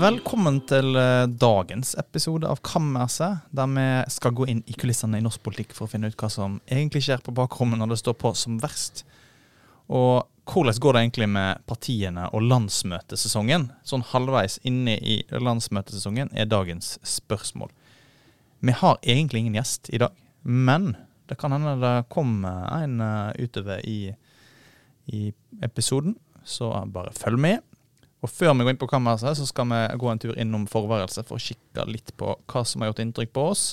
Velkommen til eh, dagens episode av Kammerset, der vi skal gå inn i kulissene i norsk politikk for å finne ut hva som egentlig skjer på bakrommet når det står på som verst. Og hvordan går det egentlig med partiene og landsmøtesesongen? Sånn halvveis inne i landsmøtesesongen er dagens spørsmål. Vi har egentlig ingen gjest i dag, men det kan hende det kommer en eh, utover i, i episoden, så bare følg med. Og før vi går inn på kammerset, så skal vi gå en tur innom forværelset for å kikke litt på hva som har gjort inntrykk på oss.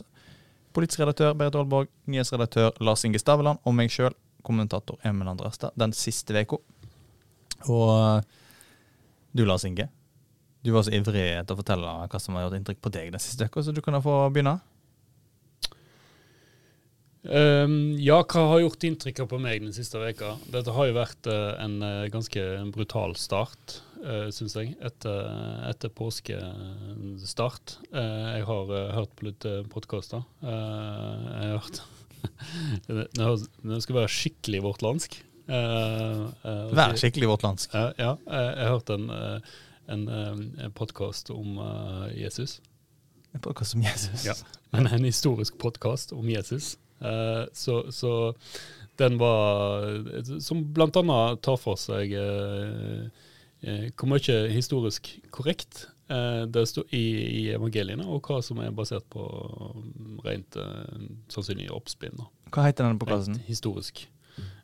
Politisk redaktør Berit Aalborg, nyhetsredaktør Lars Inge Staveland og meg sjøl, kommentator Emil Andrestad, den siste uka. Og du, Lars Inge, du var så ivrig etter å fortelle hva som har gjort inntrykk på deg den siste uka, så du kan få begynne. Um, ja, hva har gjort inntrykk på meg den siste veka? Dette har jo vært uh, en uh, ganske brutal start, uh, syns jeg, etter, etter påskestart. Uh, jeg har hørt på litt uh, podkaster. jeg har hørt Nå skal være skikkelig vårtlandsk. Vær skikkelig vårtlandsk. ja, jeg har hørt en, en, en podkast om Jesus. En podkast om Jesus? Ja, en, en historisk podkast om Jesus. Uh, så, så, den var Som blant annet tar for seg uh, hvor mye historisk korrekt uh, det står i, i, evangeliene, og hva som er basert på rent sannsynlig oppspinn. Hva heter den podkasten? Historisk.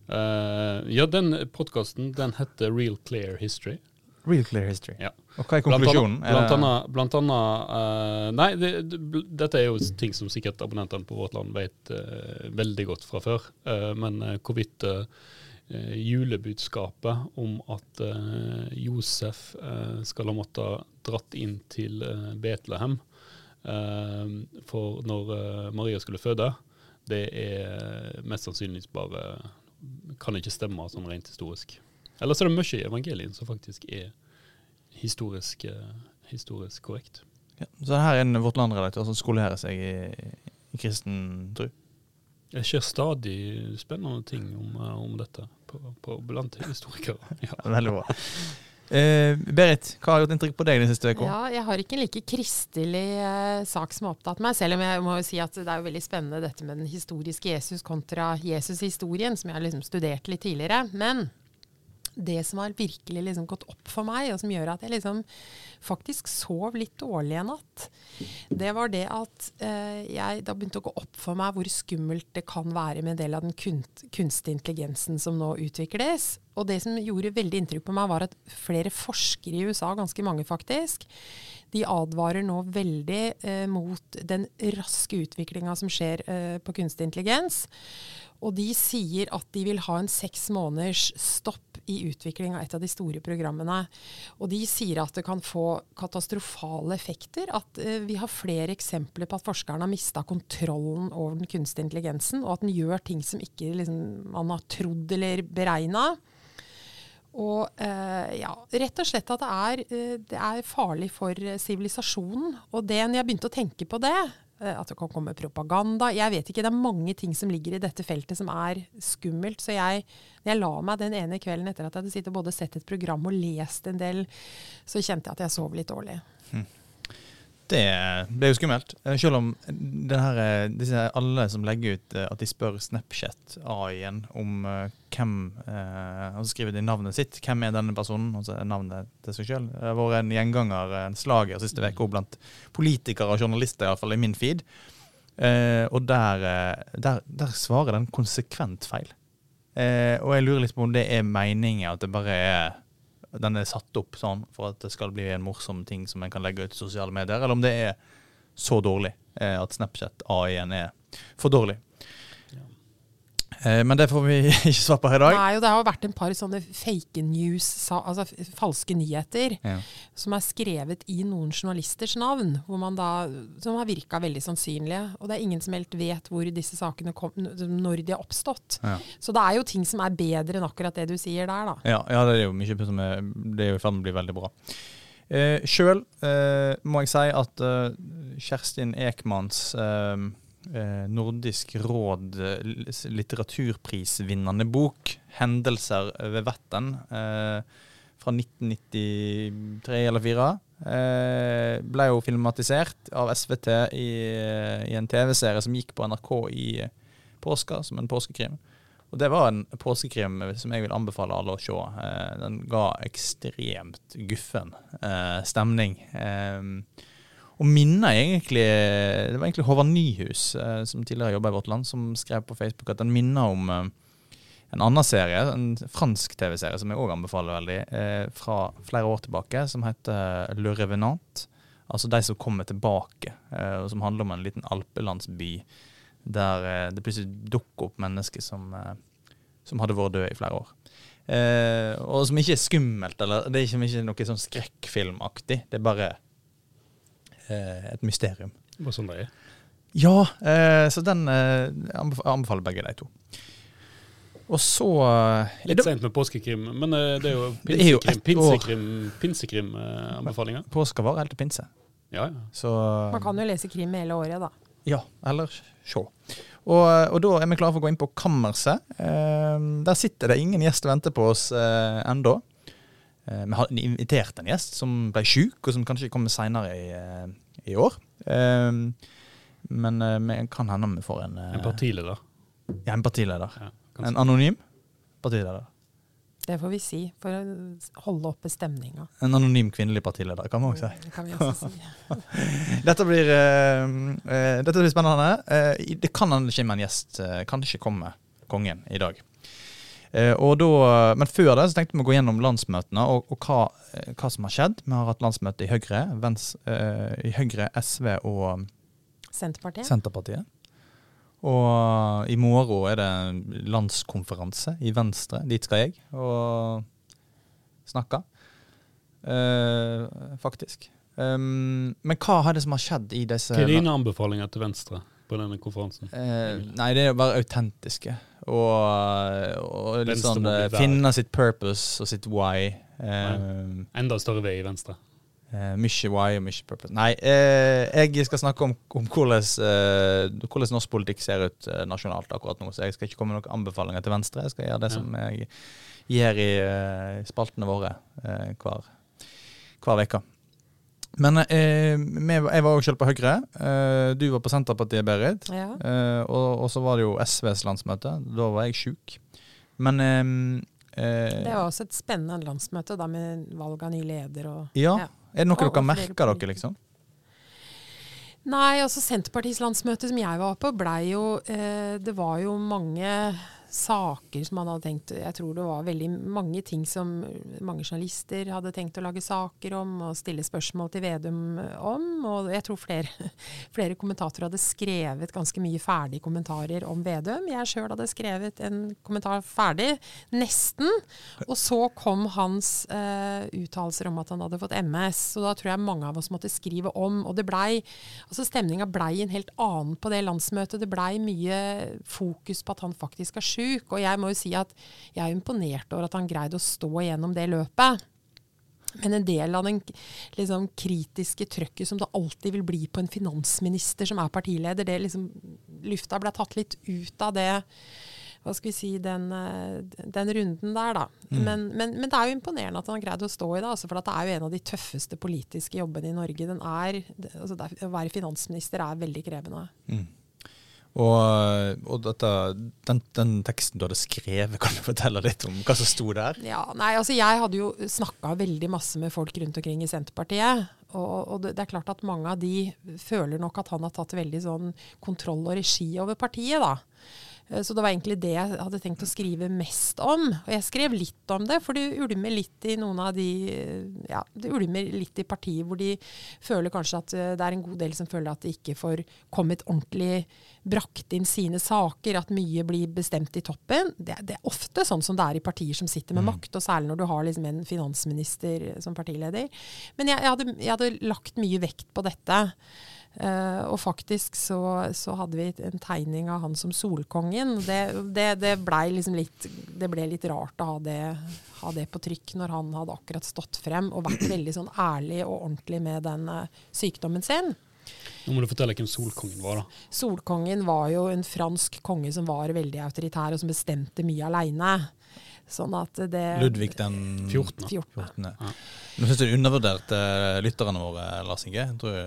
ja, den podkasten den heter Real Clear History. Real Clear History. Ja. Og hva er konklusjonen? Blant annet, blant annet uh, Nei, det, det, dette er jo ting som sikkert abonnentene på vårt land vet uh, veldig godt fra før. Uh, men hvorvidt julebudskapet om at Josef skal ha måttet dratt inn til Betlehem for når Maria skulle føde, det er mest sannsynligvis bare Kan ikke stemme sånn rent historisk. Ellers er det mye i evangelien som faktisk er historisk, historisk korrekt. Ja, så her er en Vårt Land-redaktør som skolerer seg i, i kristen tro? Det ser stadig spennende ting om, uh, om dette på, på, blant historikere. Ja. Veldig bra. Eh, Berit, hva har gjort inntrykk på deg den siste uka? Ja, jeg har ikke en like kristelig eh, sak som har opptatt meg, selv om jeg må jo si at det er jo veldig spennende dette med den historiske Jesus kontra Jesus-historien, som jeg har liksom studert litt tidligere. Men det som har virkelig liksom gått opp for meg, og som gjør at jeg liksom faktisk sov litt dårlig en natt, det var det at eh, jeg da begynte å gå opp for meg hvor skummelt det kan være med en del av den kunst, kunstige intelligensen som nå utvikles. Og det som gjorde veldig inntrykk på meg, var at flere forskere i USA, ganske mange faktisk, de advarer nå veldig eh, mot den raske utviklinga som skjer eh, på kunstig intelligens. Og de sier at de vil ha en seks måneders stopp i utvikling av et av de store programmene. Og de sier at det kan få katastrofale effekter. At eh, vi har flere eksempler på at forskerne har mista kontrollen over den kunstige intelligensen, og at den gjør ting som ikke liksom, man har trodd eller beregna. Og eh, ja, rett og slett at det er, uh, det er farlig for sivilisasjonen. Og det når jeg begynte å tenke på det, Eh, at det kan komme propaganda. Jeg vet ikke, Det er mange ting som ligger i dette feltet som er skummelt. Så jeg, jeg la meg den ene kvelden etter at jeg hadde sittet både sett et program og lest en del, så kjente jeg at jeg sov litt dårlig. Hm. Det ble jo skummelt. Eh, selv om her, eh, disse, alle som legger ut at de spør Snapchat AI-en om hvem uh, Og så skriver de navnet sitt. Hvem er denne personen? Og så er navnet til seg sjøl. Det har vært en gjenganger, en slager siste uka blant politikere og journalister, iallfall i min feed. Uh, og der, der, der, svarer den konsekvent feil. Uh, og jeg lurer litt på om det er meningen at det bare er den er satt opp sånn for at det skal bli en morsom ting som en kan legge ut i sosiale medier, eller om det er så dårlig at Snapchat AI-en er for dårlig. Eh, men det får vi ikke svar på her i dag. Nei, og Det har vært en par sånne fake news, altså falske nyheter, ja. som er skrevet i noen journalisters navn, da, som har virka veldig sannsynlige. Og det er ingen som helt vet hvor disse sakene kom, når de har oppstått. Ja. Så det er jo ting som er bedre enn akkurat det du sier der, da. Ja, ja det er jo mye som er, det er i ferd med å bli veldig bra. Eh, Sjøl eh, må jeg si at eh, Kjerstin Ekmans eh, eh, Nordisk råd eh, litteraturprisvinnende bok, 'Hendelser ved Vetten', eh, fra 1993 eller 4, Eh, ble jo filmatisert av SVT i, i en TV-serie som gikk på NRK i påska, som en påskekrim. Og det var en påskekrim som jeg vil anbefale alle å se. Eh, den ga ekstremt guffen eh, stemning. Og minner egentlig Det var egentlig Håvard Nyhus, eh, som tidligere jobba i Vårt Land, som skrev på Facebook at den minner om eh, en annen serie, en fransk TV-serie som jeg òg anbefaler veldig, eh, fra flere år tilbake, som heter Le Revenant. Altså De som kommer tilbake, og som handler om en liten alpelandsby der det plutselig dukker opp mennesker som, som hadde vært døde i flere år. Eh, og som ikke er skummelt, eller det er ikke, ikke noe sånn skrekkfilmaktig. Det er bare et mysterium. Bare sånn det er. Ja, eh, så den eh, anbefaler begge de to. Og så eh, Litt seint sent med påskekrim, men eh, det er jo pinsekrim, ett pinsekrim, pinsekrim-anbefalinger. påska var helt til pinse. Ja, ja. Så Man kan jo lese krim hele året, da. Ja, eller se. Og, og da er vi klare for å gå inn på kammerset. Eh, der sitter det ingen gjest og venter på oss eh, ennå. Eh, vi har invitert en gjest som ble sjuk, og som kanskje kommer seinere i, eh, i år. Eh, men eh, vi kan hende vi får en, eh, En partileder. ja, en partileder. Ja, En anonym partileder. Det får vi si, for å holde oppe stemninga. En anonym kvinnelig partileder, kan man også si. Det kan vi også si. Dette blir, uh, dette blir spennende. Uh, det kan hende det kommer en gjest. uh, kan det ikke komme kongen i dag. Eh, og da, men før det så tenkte vi å gå gjennom landsmøtene og, og hva, eh, hva som har skjedd. Vi har hatt landsmøte i Høyre, Vens, eh, i Høyre, SV og Senterpartiet? Senterpartiet. Og i morgen er det landskonferanse i Venstre. Dit skal jeg og snakke. Eh, faktisk. Um, men hva er det som har skjedd i disse Hva er dine anbefalinger til Venstre på denne konferansen? Eh, nei, det er å være autentiske. Og, og litt sånn eh, finne sitt purpose og sitt why. Eh, Enda større vei i Venstre. Uh, mye why og mye purpose. Nei, uh, jeg skal snakke om, om hvordan, uh, hvordan norsk politikk ser ut nasjonalt akkurat nå. Så jeg skal ikke komme med noen anbefalinger til Venstre. Jeg skal gjøre det Ja. som jeg gjør i spaltene våre hver uke. Men eh, jeg var jo selv på Høyre. Eh, du var på Senterpartiet, Berit. Ja. Eh, og, og så var det jo SVs landsmøte. Da var jeg sjuk. Men eh, eh, Det var også et spennende landsmøte, da med valg av ny leder og Ja. ja. Er det noe Og- dere merker dere, liksom? Nei, altså Senterpartiets landsmøte som jeg var på, blei jo eh, Det var jo mange saker som man hadde tenkt Jeg tror det var veldig mange ting som mange journalister hadde tenkt å lage saker om og stille spørsmål til Vedum om. Og jeg tror flere, flere kommentatorer hadde skrevet ganske mye ferdige kommentarer om Vedum. Jeg sjøl hadde skrevet en kommentar ferdig, nesten. Og så kom hans eh, uttalelser om at han hadde fått MS. Og da tror jeg mange av oss måtte skrive om. Og det blei Altså Stemninga blei en helt annen på det landsmøtet. Det blei mye fokus på at han faktisk er sjuk. Og jeg må jo si at jeg er imponert over at han greide å stå gjennom det løpet. Men en del av den liksom, kritiske trøkket som det alltid vil bli på en finansminister som er partileder, det liksom, lufta ble tatt litt ut av det hva skal vi si, den, eh, den runden der, da. Men, men, men det er jo imponerende at han har greid å stå i det. Altså, for at det er jo en av de tøffeste politiske jobbene i Norge. Den er, altså, å være finansminister er veldig krevende. Og, og dette, den, den teksten du hadde skrevet, kan du fortelle litt om hva som sto der? Ja, nei, altså Jeg hadde jo snakka veldig masse med folk rundt omkring i Senterpartiet. Og, og det, det er klart at mange av de føler nok at han har tatt veldig sånn kontroll og regi over partiet. da. Eh, Så det var egentlig det jeg hadde tenkt å skrive mest om. Og jeg skrev litt om det, for det ulmer litt i noen av de eh, Ja, det ulmer litt i partiet hvor de føler kanskje at eh, det er en god del som føler at de ikke får kommet ordentlig brakt inn sine saker, at mye blir bestemt i toppen. Det, det er ofte sånn som det er i partier som sitter med makt, og særlig når du har liksom en finansminister som partileder. Men jeg, jeg, hadde, jeg hadde lagt mye vekt på dette. Eh, og faktisk så, så hadde vi en tegning av han som Solkongen. Det, det, det blei liksom litt Det ble litt rart å ha det, ha det på trykk når han hadde akkurat stått frem og vært veldig sånn ærlig og ordentlig med den uh, sykdommen sin. Nå må du fortelle hvem Solkongen var, da. Solkongen var jo en fransk konge som var veldig autoritær, og som bestemte mye aleine. Sånn at det Ludvig den 14. 14. 14. Ja. Nå syns jeg du undervurderte lytterne våre, Lars Inge. Jeg tror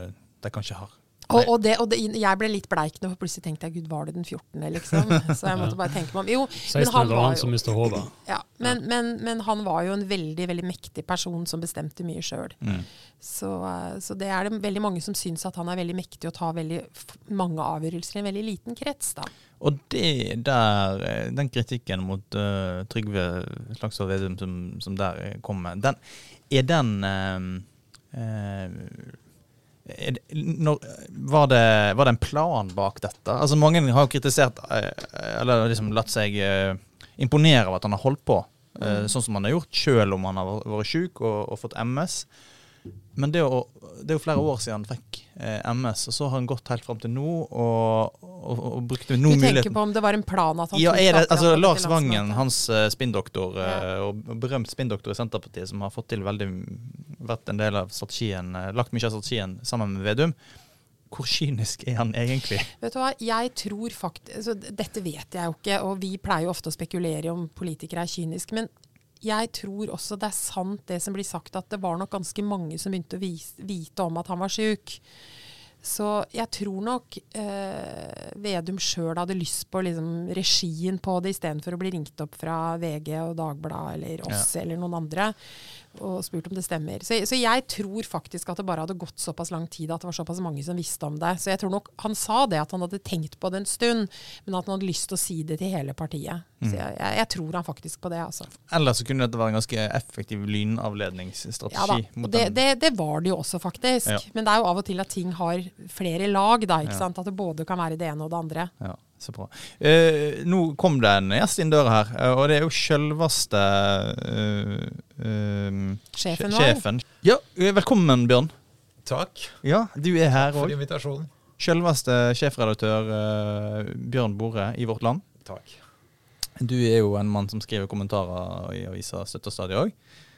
de kanskje har Og, og, det, og det, jeg ble litt bleik nå, for plutselig tenkte jeg gud, var det den 14., liksom? Så jeg måtte bare tenke meg om. Jo, 16 han var han jo- som mista hodet. ja, men, men, men han var jo en veldig veldig mektig person som bestemte mye sjøl. mm. Så, eh, så det er det veldig mange som syns at han er veldig mektig og tar veldig mange avgjørelser i en veldig liten krets. da. Og det der, eh, den kritikken mot uh, Trygve Slagsvold Vedum som, som der kommer, den, er den uh, det, når, var, det, var det en plan bak dette? Altså Mange har jo kritisert, eh, eller liksom latt seg eh, imponere av at han har holdt på mm. sånn som han har gjort, selv om han har vært syk og, og fått MS. Men det, å, det er jo flere år siden han fikk eh, MS, og så har han gått helt fram til nå og, og, og brukte Du tenker på om det var en plan at han ja, er det, altså Lars Vangen, hans uh, spinndoktor, eh, Ja. og berømt spinndoktor i Senterpartiet, som har fått til veldig vært en del av strategien, eh, lagt mye av strategien sammen med Vedum. Hvor kynisk er han egentlig? Vet du hva, jeg tror faktisk altså, Dette vet jeg jo ikke, og vi pleier jo ofte å spekulere om politikere er kyniske. Men jeg tror også det er sant det som blir sagt, at det var nok ganske mange som begynte å vite om at han var syk. Så jeg tror nok eh, Vedum sjøl hadde lyst på liksom, regien på det, istedenfor å bli ringt opp fra VG og Dagbladet eller oss eller noen andre og spurt om det stemmer. Så, så jeg tror faktisk at det bare hadde gått såpass lang tid at det var såpass mange som visste om det. Så jeg tror nok han sa det, at han hadde tenkt på det en stund, men at han hadde lyst til å si det til hele partiet. Så jeg, jeg, jeg tror han faktisk på det, altså. Ellers så kunne dette være en ganske effektiv lynavledningsstrategi. Ja da. mot Og det, det, det var det jo også, faktisk. Ja. Men det er jo av og til at ting har flere lag, da. ikke Ja. sant? At det både kan være det ene og det andre. Ja, så bra. Eh, nå kom det en gjest inn døra her, eh, og det er jo sjølveste eh, eh, Sjefen sje- vår. sjefen. Ja, eh, velkommen, Bjørn. Takk Ja, du er her for òg. invitasjonen. Selveste sjefredaktør eh, Bjørn Bore i Vårt Land. Takk. Du er jo en mann som skriver kommentarer i avisa støtt og òg.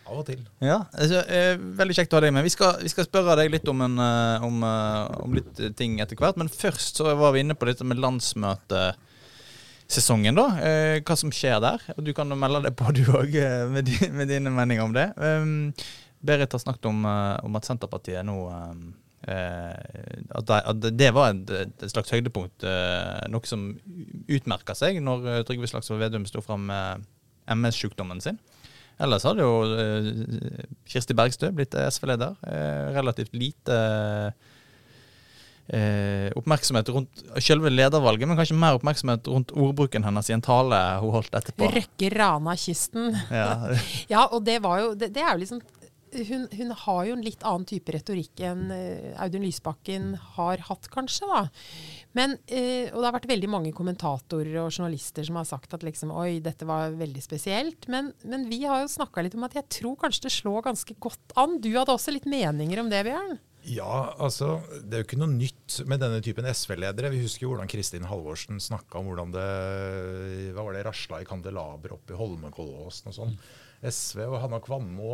Av og til. Ja, altså, eh, veldig kjekt å ha deg med. Vi skal, vi skal spørre deg litt om, en, eh, om, eh, om litt ting etter hvert. Men først så var vi inne på dette med landsmøtesesongen, da. Hva som skjer der. Og du kan melde deg på, du òg, med, med dine meninger om det. Um, Berit har snakket om, om at Senterpartiet nå at, det, var et, slags høydepunkt. noe som utmerka seg når Trygve Slagsvold Vedum sto fram med MS-sykdommen sin. Ellers hadde jo eh, Kirsti Bergstø blitt SV-leder. Eh, relativt lite eh, oppmerksomhet rundt selve ledervalget, men kanskje mer oppmerksomhet rundt ordbruken hennes i en tale hun holdt etterpå. Røkke Rana-kysten. Ja. Ja, og det var jo Det, det er jo liksom hun, hun har jo en litt annen type retorikk enn eh, Audun Lysbakken har hatt, kanskje. da. Men, eh, og det har vært veldig mange kommentatorer og journalister som har sagt at liksom, oi, dette var veldig spesielt. Men, men vi har jo snakka litt om at jeg tror kanskje det slår ganske godt an. Du hadde også litt meninger om det, Bjørn? Ja, altså, Det er jo ikke noe nytt med denne typen SV-ledere. Vi husker jo hvordan Kristin Halvorsen snakka om hvordan det hva var det, rasla i kandelaber oppe i Holmenkollåsen og sånn. SV og Hanna Kvanmo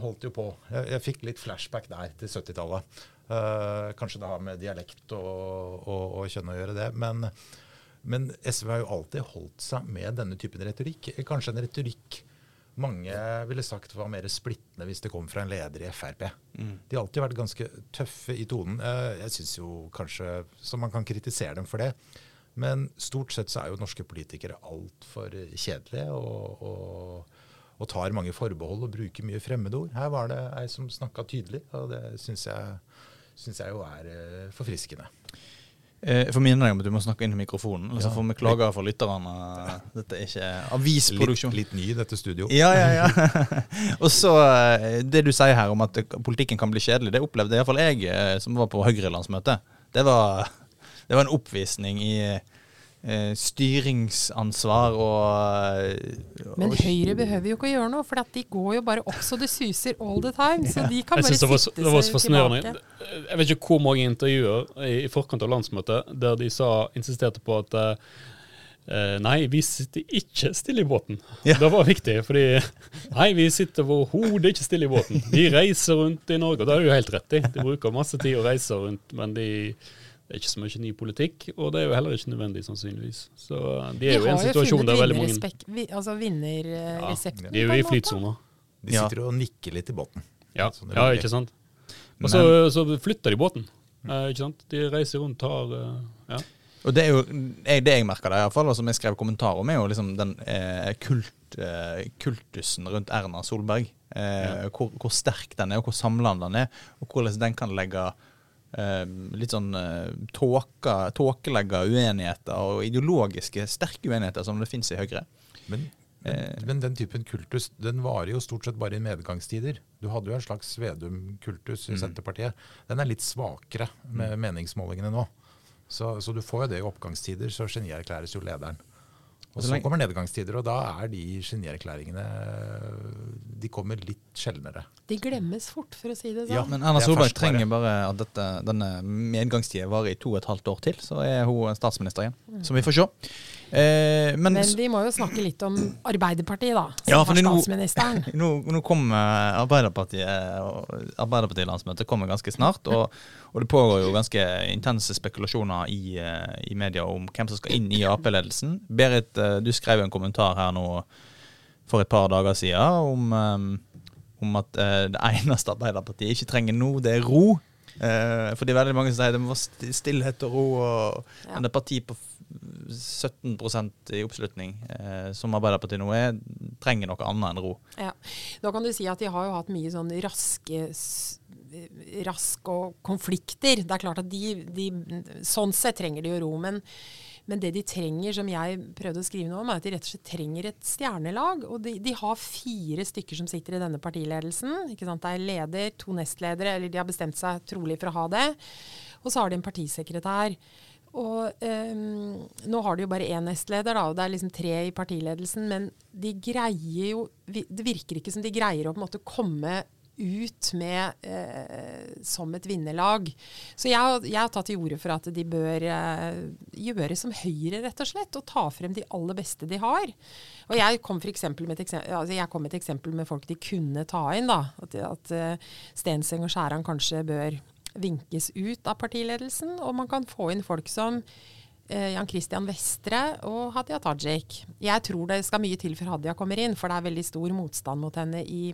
holdt jo på. Jeg, jeg fikk litt flashback der til 70-tallet. Uh, kanskje det har med dialekt og, og, og kjønn å gjøre, det. Men, men SV har jo alltid holdt seg med denne typen retorikk. Kanskje en retorikk mange ville sagt var mer splittende hvis det kom fra en leder i Frp. De har alltid vært ganske tøffe i tonen. Eh, Jeg syns jo kanskje Så man kan kritisere dem for det. Men stort sett så er jo norske politikere altfor kjedelige og, og, og tar mange forbehold og bruker mye fremmedord. Her var det ei som snakka tydelig, og det syns jeg, synes jeg jo er eh, forfriskende. Eh, Jeg får minne deg om at du må snakke inn i mikrofonen, Altså Ja. får vi klager fra lytterne. Dette er ikke avisproduksjon. litt ny i dette studio. Ja, ja, ja. Og så eh, det du sier her om at politikken kan bli kjedelig, det opplevde iallfall jeg eh, som var på Høyre-landsmøtet. Det var, det var en oppvisning i styringsansvar og, og Men Høyre behøver jo ikke å gjøre noe, for de går jo bare opp så det suser all the time. Så de kan bare sitte det var så seg fascinerende. tilbake. Jeg vet ikke hvor mange intervjuer i, forkant av landsmøtet der de sa, insisterte på at eh, nei, vi sitter ikke stille i båten. Ja. Det var viktig, fordi nei, vi sitter overhodet ikke stille i båten. Vi reiser rundt i Norge, og det har du helt rett i. De bruker masse tid å reise rundt, men de, Det er ikke så mye ny politikk, og det er jo heller ikke nødvendig, sannsynligvis. Så de er jo i en situasjon der veldig mange vi, altså vinnerresepten. ja, De er jo i flytsona. De Ja. sitter og nikker litt i båten. Ja, Sånn ja, ikke sant. Og så, så flytter de båten. Eh, ikke sant? De reiser rundt, tar eh, ja. Og det er jo jeg, det jeg merker der, i hvert fall, og som jeg skrev kommentar om, er jo liksom den eh, kult, eh, kultusen rundt Erna Solberg. Eh, hvor, hvor sterk den er, og hvor samlende den er, og hvordan den kan legge litt sånn eh, tåka, tåkelegge uenigheter, og ideologiske sterke uenigheter som det fins i Høyre. Men, Eh. men, men den typen kultus den varer jo stort sett bare i medgangstider. Du hadde jo en slags Vedum-kultus i Mm. Senterpartiet. Den er litt svakere med meningsmålingene nå. Så, så du får jo det i oppgangstider, så genierklæres jo lederen. Og Så kommer nedgangstider, og da er de genierklæringene De kommer litt sjeldnere. De glemmes fort, for å si det sånn. Ja. Men Erna er Solberg trenger bare at dette, denne medgangstida varer i to og et halvt år til, så er hun statsminister igjen. Så vi får se. Eh, men, Men vi må jo snakke litt om Arbeiderpartiet, da. Som Ja, for nå- statsministeren. nå, nå kommer Arbeiderpartiet og Arbeiderpartilandsmøtet kommer ganske snart. Og, og det pågår jo ganske intense spekulasjoner i, eh, i media om hvem som skal inn i Ap-ledelsen. Berit, eh, du skrev en kommentar her nå for et par dager siden om, eh, om at det eneste Arbeiderpartiet ikke trenger nå, det er ro. For det er veldig mange som sier det må være stillhet og ro. Og, Ja. Men et parti på 17% i oppslutning, eh, som Arbeiderpartiet nå er, trenger noe annet enn ro. Ja. Da kan du si at de har jo hatt mye sånn raske rask og konflikter. Det er klart at de, de Sånn sett trenger de jo ro. Men, men det de trenger, som jeg prøvde å skrive noe om, er at de rett og slett trenger et stjernelag. Og de, de har fire stykker som sitter i denne partiledelsen. Det er leder, to nestledere, eller de har bestemt seg trolig for å ha det. Og så har de en partisekretær. Og ehm, nå har de jo bare én nestleder, da, og det er liksom tre i partiledelsen. Men de greier jo Det virker ikke som de greier å på en måte komme ut med eh, som et vinnerlag. Så jeg, jeg har tatt til orde for at de bør eh, gjøre som Høyre, rett og slett. Og ta frem de aller beste de har. Og jeg kom, for med et eksempel, altså jeg kom med et eksempel med folk de kunne ta inn. da, At, at uh, Stenseng og Skjæran kanskje bør vinkes ut av partiledelsen, og man kan få inn folk som Jan Christian Vestre og Hadia Tajik. Jeg tror det skal mye til før Hadia kommer inn, for det er veldig stor motstand mot henne i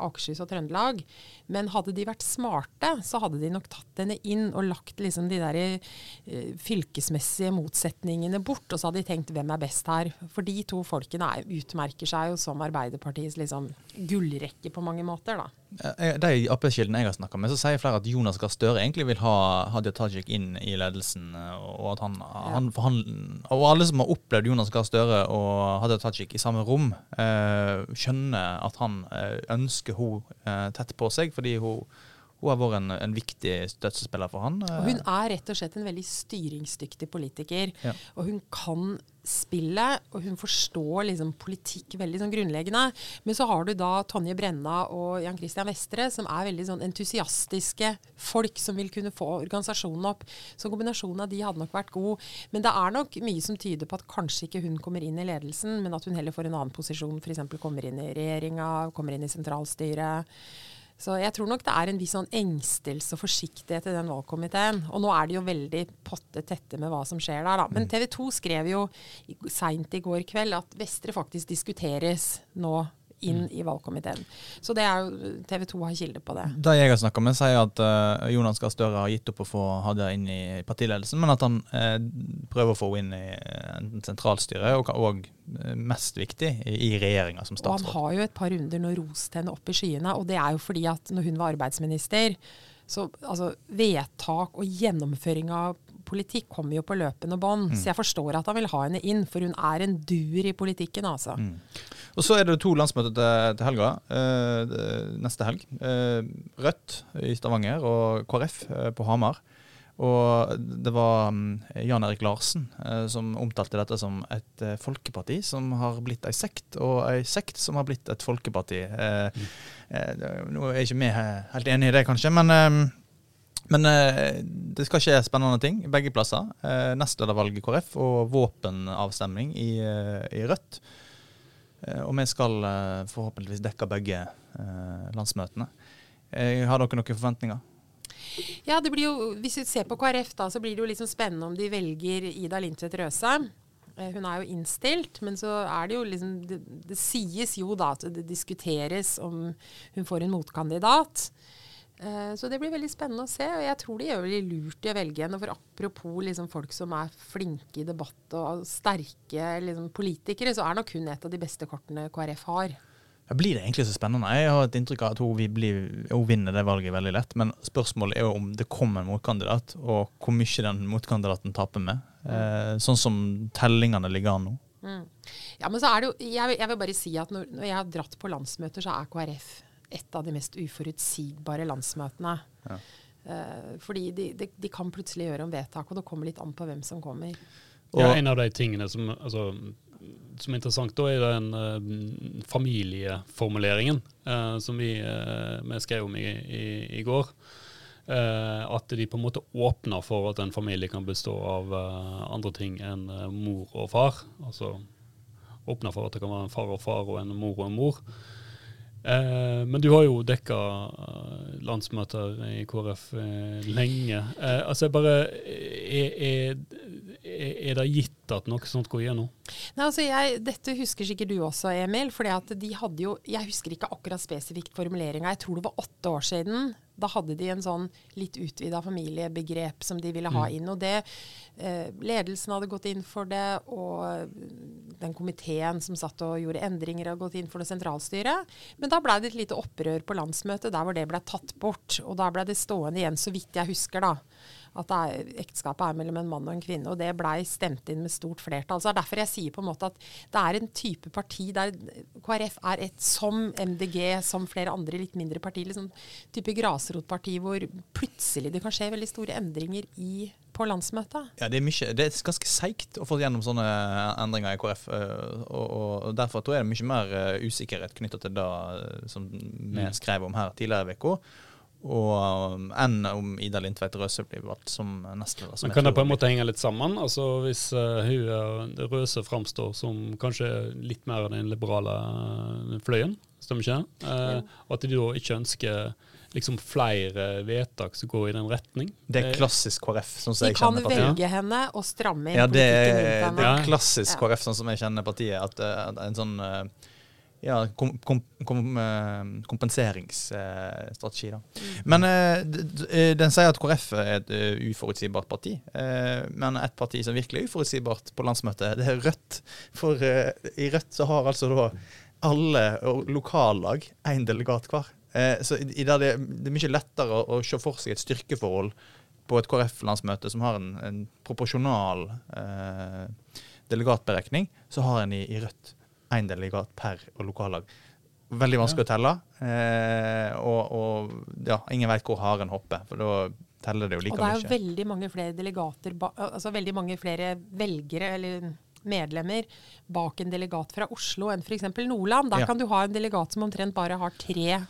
Akershus og Trøndelag. Men hadde de vært smarte, så hadde de nok tatt henne inn og lagt liksom de der eh, fylkesmessige motsetningene bort, og så hadde de tenkt hvem er best her. For de to folkene er, utmerker seg jo som Arbeiderpartiets liksom, gullrekke på mange måter, da. Eh, De Ap-kildene jeg har snakka med, så sier flere at Jonas Gahr Støre egentlig vil ha Hadia Tajik inn i ledelsen. eh, Og at han, han, han Og alle som har opplevd Jonas Gahr Støre og Hadia Tajik i samme rom, eh, skjønner at han eh, ønsker hun eh, tett på seg, fordi hun, hun har vært en, en viktig støttespiller for han. eh. Og hun er rett og slett en veldig styringsdyktig politiker. Ja. Og hun kan spillet, og hun forstår liksom politikk veldig sånn grunnleggende. Men så har du da Tonje Brenna og Jan Christian Vestre, som er veldig sånn entusiastiske folk som vil kunne få organisasjonen opp. Så kombinasjonen av de hadde nok vært god. Men det er nok mye som tyder på at kanskje ikke hun kommer inn i ledelsen, men at hun heller får en annen posisjon. F.eks. kommer inn i regjeringa, kommer inn i sentralstyret. Så jeg tror nok det er en viss sånn engstelse og forsiktighet i den valgkomiteen. Og nå er de jo veldig potte tette med hva som skjer der, da. Men TV 2 skrev jo seint i går kveld at Vestre faktisk diskuteres nå inn i valgkomiteen. Så det er jo TV 2 har kilde på det. De jeg har snakka med, sier at uh, Jonas Gahr Støre har gitt opp å få Hadia inn i partiledelsen, men at han uh, prøver å få henne inn i eh, sentralstyret og, og uh, mest viktig, i, i regjeringa som Og han har jo et par runder nå rost henne opp i skyene, og det er jo fordi at når hun var arbeidsminister, så altså, vedtak og gjennomføring av politikk kommer jo på løpende bånd. Mm. Så jeg forstår at han vil ha henne inn, for hun er en duer i politikken, altså. Mm. Og så er det to landsmøter til, til helga. eh, neste helg. Eh, Rødt i Stavanger og KrF eh, på Hamar. Og det var mm, Jan Erik Larsen eh, som omtalte dette som et eh, folkeparti som har blitt ei sekt, og ei sekt som har blitt et folkeparti. Eh, eh, nå er ikke vi helt enig i det, kanskje, men eh, men eh, det skal skje spennende ting begge plasser. Eh, Nestledervalg i KrF og våpenavstemning i, eh, i Rødt. Og vi skal forhåpentligvis dekke begge landsmøtene. Har dere noen forventninger? Ja, det blir jo, Hvis vi ser på KrF, da, så blir det jo liksom spennende om de velger Ida Lindtvedt Røse. Hun er jo innstilt, men så er det jo liksom Det, det sies jo da at det diskuteres om hun får en motkandidat. Eh, så det blir veldig spennende å se. Og jeg tror de gjør veldig lurt i å velge henne. For apropos liksom folk som er flinke i debatt og sterke liksom politikere, så er nok hun et av de beste kortene KrF har. Ja, blir det egentlig så spennende? Jeg har et inntrykk av at hun, vil bli, hun vinner det valget veldig lett. Men spørsmålet er jo om det kommer en motkandidat, og hvor mye den motkandidaten taper med. Eh, sånn som tellingene ligger an nå. Mm. Ja, men så er det jo, jeg, jeg vil bare si at når, når, jeg har dratt på landsmøter, så er KrF et av de mest uforutsigbare landsmøtene. Ja. Eh, fordi de, de, de, kan plutselig gjøre om vedtak, og det kommer litt an på hvem som kommer. Og, ja, En av de tingene som altså, som er interessant, da er den uh, familieformuleringen uh, som vi, uh, vi, skrev om i, i, i går. at de på en måte åpner for at en familie kan bestå av andre ting enn mor og far. Altså åpner for at det kan være en far og far og en mor og en mor. Eh, men du har jo dekka landsmøter i KrF eh, lenge. Eh, altså bare er, er, er, det gitt at noe sånt går igjennom? Nei, altså jeg, dette husker sikkert du også, Emil. fordi at de hadde jo, Jeg husker ikke akkurat spesifikt formuleringa. Jeg tror det var åtte år siden. Da hadde de en sånn litt utvida familiebegrep som de ville ha mm. inn. Og det eh, Ledelsen hadde gått inn for det, og den komiteen som satt og gjorde endringer, hadde gått inn for det sentralstyret. Men da ble det et lite opprør på landsmøtet der hvor det ble tatt bort. Og da ble det stående igjen, så vidt jeg husker, da at er, ekteskapet er mellom en mann og en kvinne. Og det blei stemt inn med stort flertall. Så det er derfor jeg sier på en måte at det er en type parti der KrF er et som MDG, som flere andre litt mindre partier. Liksom type grasrotparti hvor plutselig det kan skje veldig store endringer i på landsmøtet? Ja, det er, mye, det er ganske seigt å få gjennom sånne endringer i KrF. Eh, og, og Derfor tror jeg det er mye mer eh, usikkerhet knytta til det eh, som vi skrev om her tidligere i uka og um, enn om Ida Lindtveit Røse blir valgt som nestleder. Men Kan det på en måte henge litt sammen? Altså Hvis uh, hun Røse framstår som kanskje litt mer den liberale uh, fløyen, stemmer ikke det? Uh, og at de da ikke ønsker liksom flere vedtak som går i den retning. Det er klassisk KrF, sånn som jeg kjenner partiet. De kan velge henne og stramme inn ja, det er, det er klassisk KrF, sånn som jeg kjenner partiet. At, at en sånn ja, kom, kom, kom, eh, kompenseringsstrategi. da. Mm. Men uh, den sier at KrF er et uforutsigbart parti. Men et parti som virkelig er uforutsigbart på landsmøtet, det er Rødt. For i Rødt så har altså da alle lokallag én delegat hver. så det, det, er mye lettere å, se for seg et styrkeforhold på et KrF-landsmøte som har en, en proporsjonal delegatberekning, så har en i, i Rødt én delegat per lokallag. Veldig vanskelig ja. å telle. Eh, og, og ja, ingen veit hvor haren hopper, for da teller det jo like mye. Og det er jo veldig mange flere delegater, altså veldig mange flere velgere eller medlemmer bak en delegat fra Oslo enn f.eks. Nordland. Der ja. kan du ha en delegat som omtrent bare har tre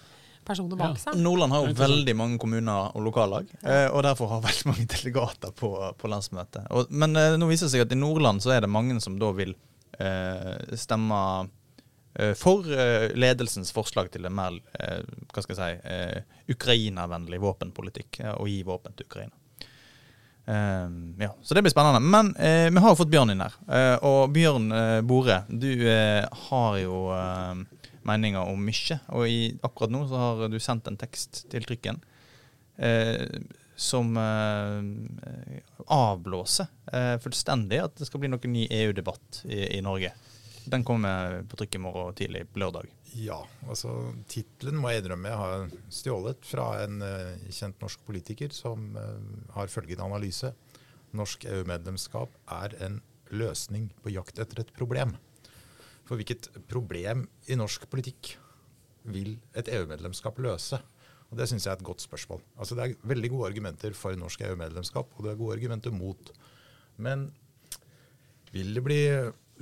personer bak seg. Nordland har jo veldig mange kommuner og lokallag, eh, og derfor har veldig mange delegater på, på landsmøtet. Og, men eh, nå viser det seg at i Nordland så er det mange som da vil stemmer eh, for eh, ledelsens forslag til en mer hva skal jeg si, Ukraina-vennlig våpenpolitikk, å gi våpen til Ukraina. Ja, Så det blir spennende. Men vi har jo fått Bjørn inn her. Og Bjørn Bore, du har jo meninger om mye. Og i, akkurat nå så har du sendt en tekst til trykken som eh, avblåser eh, fullstendig at det skal bli noen ny EU-debatt i, i, Norge. Den kommer på trykk i morgen tidlig på lørdag. Ja, altså tittelen må jeg innrømme jeg har stjålet fra en uh, kjent norsk politiker som uh, har følgende analyse. Norsk EU-medlemskap er en løsning på jakt etter et problem. For hvilket problem i norsk politikk vil et EU-medlemskap løse? Og Det syns jeg er et godt spørsmål. Altså Det er veldig gode argumenter for norsk EU-medlemskap, og det er gode argumenter mot. Men vil det bli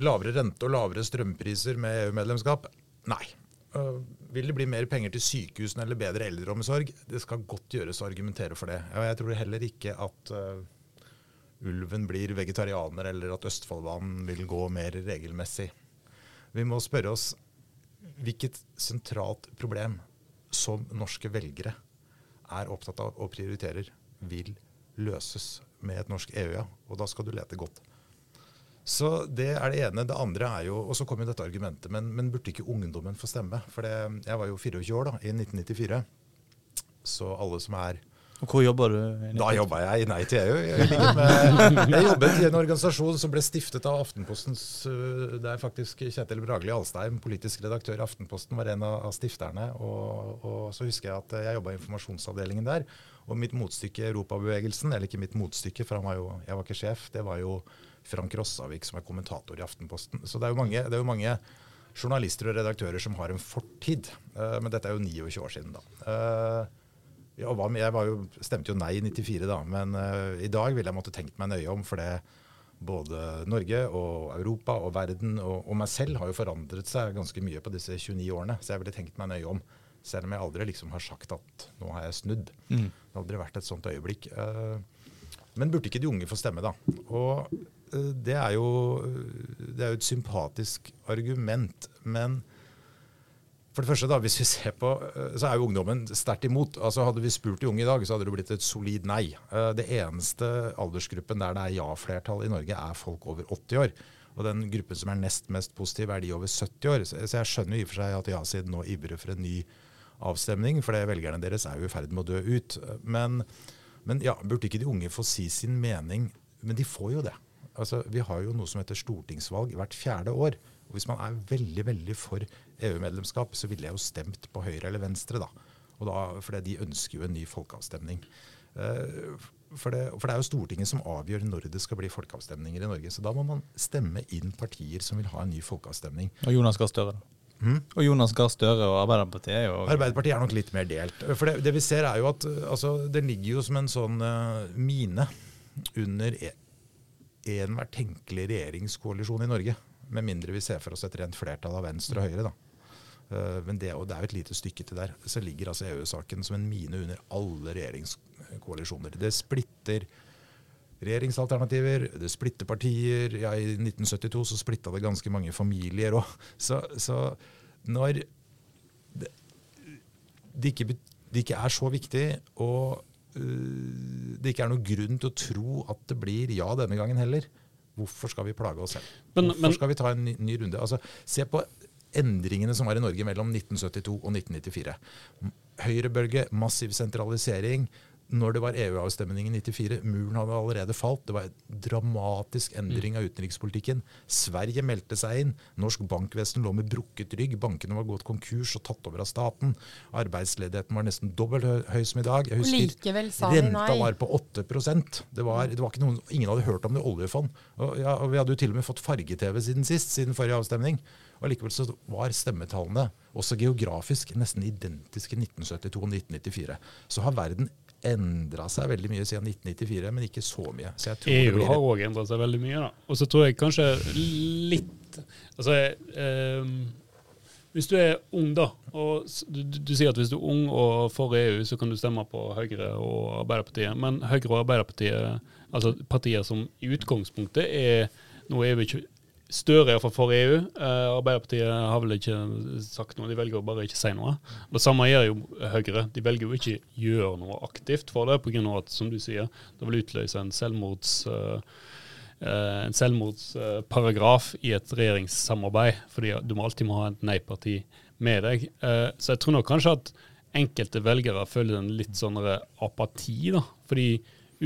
lavere rente og lavere strømpriser med EU-medlemskap? Nei. Uh, vil det bli mer penger til sykehusene eller bedre eldreomsorg? Det skal godt gjøres å argumentere for det. Jeg tror heller ikke at uh, ulven blir vegetarianer, eller at Østfoldbanen vil gå mer regelmessig. Vi må spørre oss hvilket sentralt problem som norske velgere er opptatt av og prioriterer. vil løses med et norsk EU, ja. Og da skal du lete godt. Så det er det ene. Det andre er jo Og så kom jo dette argumentet, men, men burde ikke ungdommen få stemme? For jeg var jo 24 år da, i 1994. Så alle som er Og hvor jobber du? Da jobba jeg i Nei til EU. Jeg, med, jeg jobbet i en organisasjon som ble stiftet av Aftenpostens øh, Det er faktisk Kjetil Bragli Alstein, politisk redaktør i Aftenposten, var en av, stifterne. Og, og, så husker jeg at jeg jobba i informasjonsavdelingen der. Og mitt motstykke i Europabevegelsen, eller ikke mitt motstykke, for var jo, jeg var ikke sjef, det var jo Frank Rossavik som er kommentator i Aftenposten. Så det er jo mange, det er jo mange journalister og redaktører som har en fortid. Uh, men dette er jo 29 år siden, da. Uh, var, jeg var jo, stemte jo nei i 94, da, men uh, i dag ville jeg måtte tenkt meg nøye om. For det både Norge og Europa og verden og, og, meg selv har jo forandret seg ganske mye på disse 29 årene. Så jeg ville tenkt meg nøye om. Selv om jeg aldri liksom har sagt at nå har jeg snudd. Mm. Det har aldri vært et sånt øyeblikk. Uh, men burde ikke de unge få stemme, da? Og uh, det er jo det er jo et sympatisk argument. Men for det første, da, hvis vi ser på, eh, så er jo ungdommen sterkt imot. Altså Hadde vi spurt de unge i dag, så hadde det blitt et solid nei. Eh, det eneste aldersgruppen der det er ja-flertall i Norge, er folk over 80 år. Og den gruppen som er nest mest positiv, er de over 70 år. Så jeg skjønner jo i og for seg at ja-siden nå ivrer for en ny avstemning, for velgerne deres er jo i ferd med å dø ut. Men, men ja, burde ikke de unge få si sin mening? Men de får jo det. Altså, vi har jo noe som heter stortingsvalg hvert fjerde år. Og Hvis man er veldig veldig for EU-medlemskap, så ville jeg jo stemt på høyre eller venstre. da. Og da, for de ønsker jo en ny folkeavstemning. Uh, for det, for det, er jo Stortinget som avgjør når det skal bli folkeavstemninger i Norge. Så da må man stemme inn partier som vil ha en ny folkeavstemning. Og Jonas Gahr Støre, da. Hmm? Og Jonas Gahr Støre og Arbeiderpartiet er jo Arbeiderpartiet er nok litt mer delt. For det, det vi ser er jo at altså, Det ligger jo som en sånn uh, mine under e, enhver tenkelig regjeringskoalisjon i Norge. Med mindre vi ser for oss et rent flertall av venstre og høyre. da. Eh, men det, og det er jo et lite stykke til der. Så ligger altså EU-saken som en mine under alle regjeringskoalisjoner. Det splitter regjeringsalternativer, det splitter partier. Ja, I 1972 så splitta det ganske mange familier òg. Så, så, når det, det, ikke, det, ikke, er så viktig, og uh, det ikke er noen grunn til å tro at det blir ja denne gangen heller, hvorfor skal vi plage oss selv? Hvorfor men, skal vi ta en ny, ny runde? Altså, se på endringene som var i Norge mellom 1972 og 1994. Høyrebølge, massiv sentralisering. Når det var EU-avstemning i 94, muren hadde allerede falt. Det var en dramatisk endring av utenrikspolitikken. Sverige meldte seg inn. Norsk bankvesen lå med brukket rygg. Bankene var gått konkurs og tatt over av staten. Arbeidsledigheten var nesten dobbelt høy som i dag. Jeg husker Renta var på 8% det var, det var ikke noen, Ingen hadde hørt om det oljefond. Og, ja, og vi hadde jo til og med fått farge-TV siden sist, siden forrige avstemning. Og Likevel så var stemmetallene også geografisk nesten identiske 1972 og 1994. Så har verden endra seg veldig mye siden 1994, men ikke så mye. Så EU har òg endra seg veldig mye. da. Og så tror jeg kanskje litt Altså, eh, hvis du er ung, da, og du, du, sier at hvis du er ung og for EU, så kan du stemme på Høyre og Arbeiderpartiet. Men Høyre og Arbeiderpartiet, altså partier som i utgangspunktet er Nå er vi ikke Støre er for EU. Eh, Arbeiderpartiet har vel ikke sagt noe, de velger å bare ikke si noe. Det samme gjør jo Høyre. De velger jo ikke å gjøre noe aktivt for det, pga. at som du sier, det vil utløse en selvmords... Uh, en selvmordsparagraf i et regjeringssamarbeid, fordi du må alltid må ha et nei-parti med deg. Så jeg tror nok kanskje at enkelte velgere føler en litt sånn apati, da. Fordi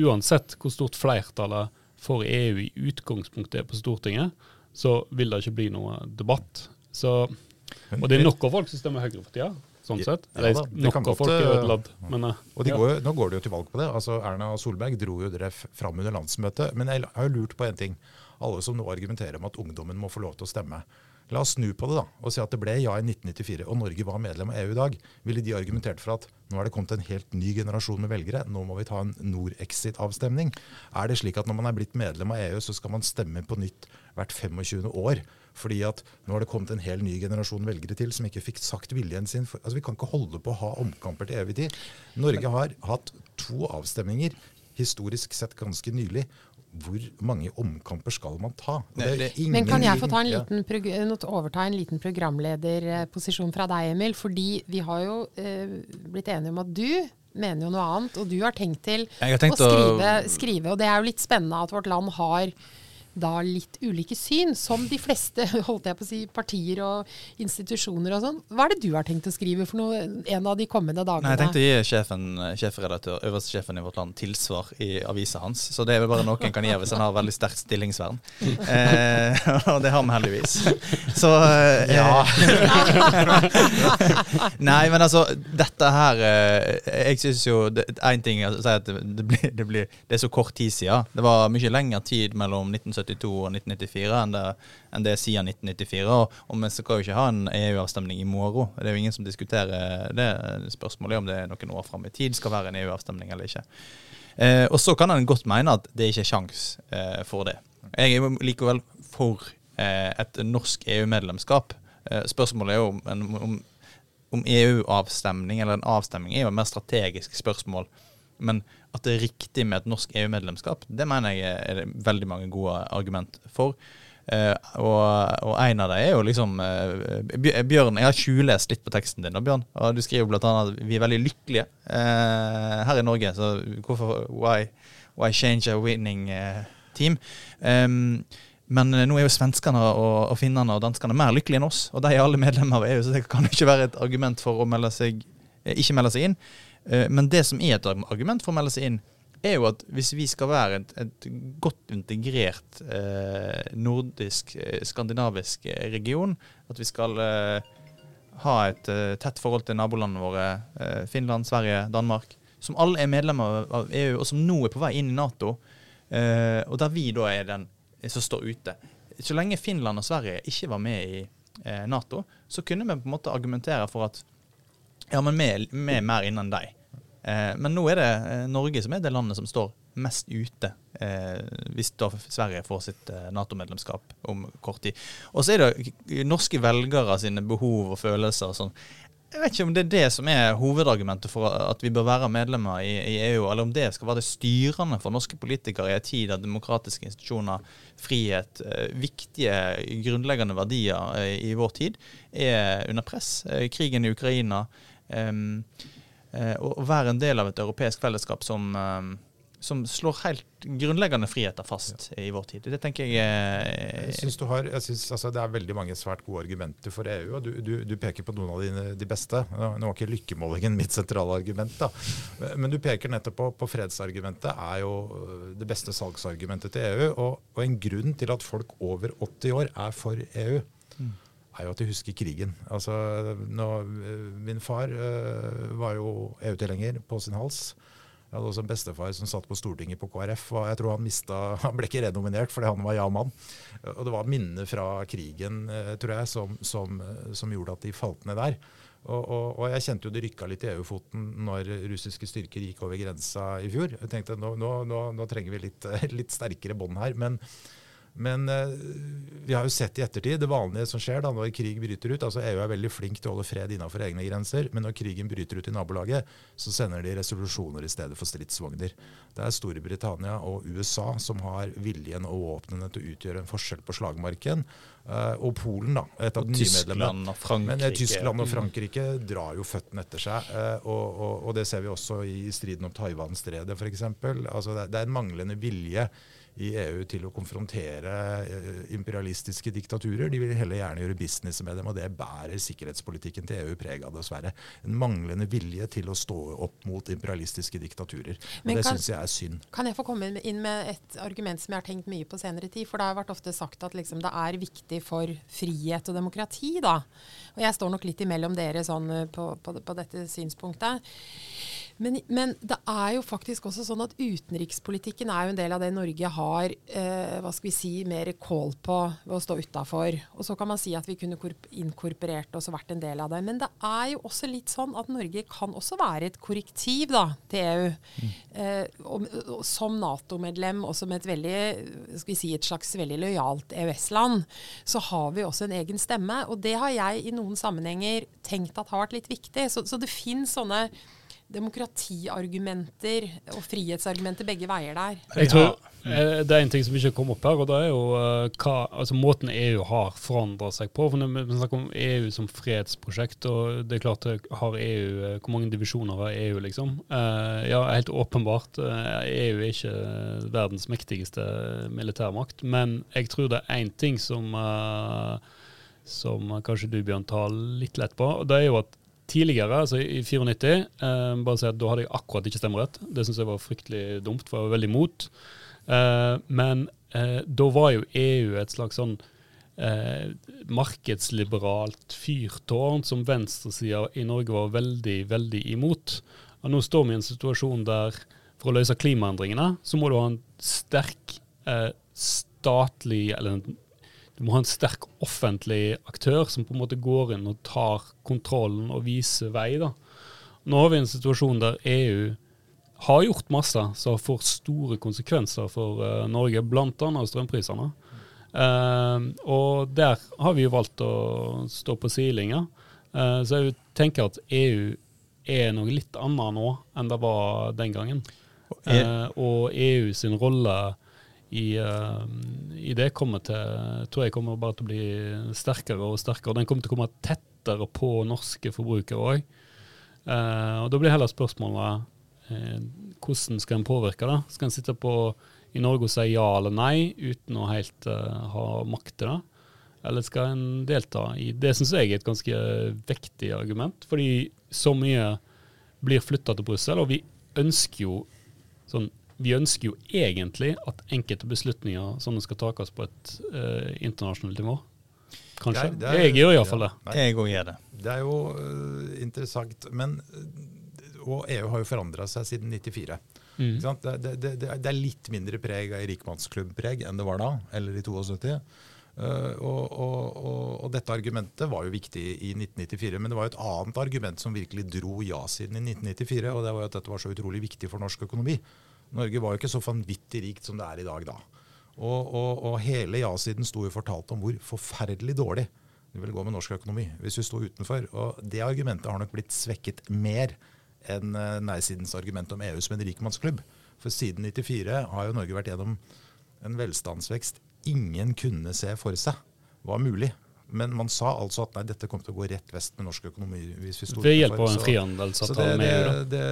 uansett hvor stort flertallet for EU i utgangspunktet er på Stortinget, så vil det ikke bli noe debatt. Så, og det er nok av folk som stemmer Høyre for tida. Sånn sett. Ja, da, nok av folk er et. Men, uh, og ja. går, nå går de jo til valg på det. Altså Erna Solberg dro jo dere fram under landsmøtet. Men jeg har jo lurt på en ting. Alle som nå argumenterer om at ungdommen må få lov til å stemme. La oss snu på det da, og si at det ble ja i 1994, og Norge var medlem av EU i dag. Ville de argumentert for at nå er det kommet en helt ny generasjon med velgere, nå må vi ta en Nord-exit-avstemning? Er det slik at når man er blitt medlem av EU, så skal man stemme på nytt hvert 25. år? Fordi at nå har det kommet en hel ny generasjon velgere til som ikke fikk sagt viljen sin. For, altså Vi kan ikke holde på å ha omkamper til evig tid. Norge har hatt to avstemninger historisk sett ganske nylig hvor mange omkamper skal man ta? Men kan jeg få ta en liten, overta en liten programlederposisjon fra deg, Emil? Fordi vi har jo eh, blitt enige om at du mener jo noe annet. Og du har tenkt til har å tenkt å skrive, skrive, og det er jo litt spennende at vårt land har da litt ulike syn, som de fleste holdt jeg på å si, partier og institusjoner og sånn. Hva er det du har tenkt å skrive for noe en av de kommende dagene? Nei, jeg tenkte å gi sjefen, sjefredaktør, øverste sjefen i vårt land tilsvar i avisa hans. Så det er vel bare noe en kan gjøre hvis en har veldig sterkt stillingsvern. Eh, og det har vi heldigvis. Så eh, Ja. Nei, men altså, dette her eh, Jeg syns jo Én ting er å si at det, det, blir, det, blir, det er så kort tid siden. Det var mye lengre tid mellom 1972 og 1994 enn det, det siden 1994. Og, og vi skal jo ikke ha en EU-avstemning i morgen. Det er jo ingen som diskuterer det. Spørsmålet om det er noen år fram i tid skal være en EU-avstemning eller ikke. Eh, og så kan en godt mene at det ikke er sjans eh, for det. Jeg er likevel for eh, et norsk EU-medlemskap. Eh, spørsmålet er jo om, om, om EU-avstemning eller en avstemning er jo et mer strategisk spørsmål. Men at det er riktig med et norsk EU-medlemskap, det mener jeg er veldig mange gode argument for. Uh, og, og en av dem er jo liksom uh, Bjørn, jeg har tjuvlest litt på teksten din, da, Bjørn. Og du skriver annet at vi er veldig lykkelige uh, her i Norge. Så hvorfor why, why change a winning team? Um, men nå er jo svenskene og, og finnene og danskene mer lykkelige enn oss. Og de er alle medlemmer av EU, så det kan jo ikke være et argument for å melde seg, ikke melde seg inn. Eh, Men det som er et argument for å melde seg inn, er jo at hvis vi skal være et, et godt integrert eh, nordisk, eh, skandinavisk region, at vi skal ha et tett forhold til nabolandene våre, Finland, Sverige, Danmark, som alle er medlemmer av- EU, og som nå er på vei inn i Nato, og der vi da er den som står ute. Så lenge Finland og Sverige ikke var med i Nato, så kunne vi på en måte argumentere for at ja, men vi, er- er mer innen deg. Eh, men nå er det eh, Norge som er det landet som står mest ute, eh, hvis da Sverige får sitt eh, Nato-medlemskap om kort tid. Og så er det norske velgere sine behov og følelser og sånn. Jeg vet ikke om det er det som er hovedargumentet for at vi bør være medlemmer i, i EU, eller om det skal være det styrende for norske politikere i en tid der demokratiske institusjoner, frihet, eh, viktige grunnleggende verdier i vår tid er under press. Krigen i Ukraina. Em, eh, å være en del av et europeisk fellesskap som, som slår helt grunnleggende friheter fast i vår tid. Det tenker jeg er Jeg synes du har, jeg synes, altså, Det er veldig mange svært gode argumenter for EU, og du, du, du peker på noen av dine, de beste. Nå nå var ikke lykkemålingen mitt sentrale argument, da. men du peker nettopp på, på fredsargumentet er jo øh, det beste salgsargumentet til EU. Og, og en grunn til at folk over 80 år er for EU, er jo at de husker krigen. Altså, nå, øh, min far øh, var jo EU-tilhenger på sin hals. Jeg hadde også en bestefar som satt på Stortinget på KrF. og jeg tror Han mista, han ble ikke renominert fordi han var ja-mann. Og Det var minner fra krigen eh, tror jeg, som, som, eh, som gjorde at de falt ned der. Og, og, og jeg kjente jo det rykka litt i EU-foten når russiske styrker gikk over grensa i fjor. Jeg tenkte nå, nå, nå, nå trenger vi litt, litt sterkere bånd her. Men, men eh, vi har jo sett i ettertid det vanlige som skjer da når krig bryter ut. altså EU er veldig flink til å holde fred innenfor egne grenser, men når krigen bryter ut i nabolaget, så sender de resolusjoner i stedet for stridsvogner. Det er Storbritannia og USA som har viljen og våpnene til å utgjøre en forskjell på slagmarken. Eh, og Polen, da, et av de nye. Tyskland og Frankrike. Men eh, Tyskland og Frankrike drar jo føttene etter seg. eh, og, og, og det ser vi også i striden om Taiwan-stredet f.eks. Altså det, det er en manglende vilje i EU til å konfrontere eh, imperialistiske diktaturer. De vil heller gjerne gjøre business med dem, og det bærer sikkerhetspolitikken til EU preg av, dessverre. En manglende vilje til å stå opp mot imperialistiske diktaturer. Men det syns jeg er synd. Kan jeg få komme inn med et argument som jeg har tenkt mye på senere tid? For det har vært ofte sagt at liksom det er viktig for frihet og demokrati, da. Og jeg står nok litt imellom dere sånn eh, på, på, på dette synspunktet. Men, men det er jo faktisk også sånn at utenrikspolitikken er jo en del av det Norge har eh, hva skal vi si, mer kål på ved å stå utafor. Og så kan man si at vi kunne inkorporert oss og vært en del av det. Men det er jo også litt sånn at Norge kan også være et korrektiv da, til EU. Eh, og, og, som Nato-medlem og som et veldig, skal vi si, et slags veldig lojalt EØS-land, så har vi også en egen stemme. Og det har jeg i noen sammenhenger tenkt at har vært litt viktig. Så, så det finnes sånne demokratiargumenter og frihetsargumenter begge veier der. Jeg tror eh, Det er en ting som ikke kom opp her, og det er jo eh, hva, altså måten EU har forandra seg på. For Vi snakker om EU som fredsprosjekt, og det er klart har EU eh, Hvor mange divisjoner har EU, liksom? Eh, ja, helt åpenbart. eh, EU er ikke verdens mektigste militærmakt, men jeg tror det er én ting som eh, som kanskje du, Bjørn, tar litt lett på. og Det er jo at tidligere, altså i 94, eh, bare si at da hadde jeg akkurat ikke stemmerett. Det syns jeg var fryktelig dumt, for jeg var veldig imot. Eh, men eh, da var jo EU et slags sånn eh, markedsliberalt fyrtårn som venstresida i Norge var veldig, veldig imot. Og nå står vi i en situasjon der for å løse klimaendringene, så må du ha en sterk eh, statlig eller en du må ha en sterk offentlig aktør som på en måte går inn og tar kontrollen og viser vei. da. Nå har vi en situasjon der EU har gjort masse som får store konsekvenser for uh, Norge, bl.a. strømprisene. Uh, og der har vi jo valgt å stå på sidelinja. Uh, så jeg tenker at EU er noe litt annet nå enn det var den gangen. Uh, og EU sin rolle i, uh, i, det kommer til, tror jeg kommer bare til å bli sterkere og sterkere. Den kommer til å komme tettere på norske forbrukere òg. Uh, og da blir heller spørsmålet uh, hvordan skal en påvirke det? Skal en sitte på i Norge og si ja eller nei uten å helt ha makt til det? Eller skal en delta i Det syns jeg er et ganske vektig argument, fordi så mye blir flytta til Brussel, og vi ønsker jo sånn vi ønsker jo egentlig at enkelte beslutninger sånne skal takes på et uh, internasjonalt nivå. Kanskje. Det er, det er, jeg gjør iallfall ja, det. Jeg òg gjør det. Det er jo uh, interessant. Men, og EU har jo forandra seg siden 94. Mm. Det, det, det, er litt mindre preg av rikmannsklubbpreg enn det var da, eller i 72. Uh, og, og, og, og, dette argumentet var jo viktig i 1994, men det var jo et annet argument som virkelig dro ja-siden i 1994, og det var jo at dette var så utrolig viktig for norsk økonomi. Norge var jo ikke så vanvittig rikt som det er i dag da. Og, og, og hele ja-siden sto jo fortalt om hvor forferdelig dårlig det ville gå med norsk økonomi hvis vi sto utenfor. Og det argumentet har nok blitt svekket mer enn eh, nei-sidens argument om EU som en rikmannsklubb. For siden 94 har jo Norge vært gjennom en velstandsvekst ingen kunne se for seg var mulig. Men man sa altså at nei, dette kom til å gå rett vest med norsk økonomi. hvis vi stod Ved hjelp av en frihandelsavtale med EU? da? Det,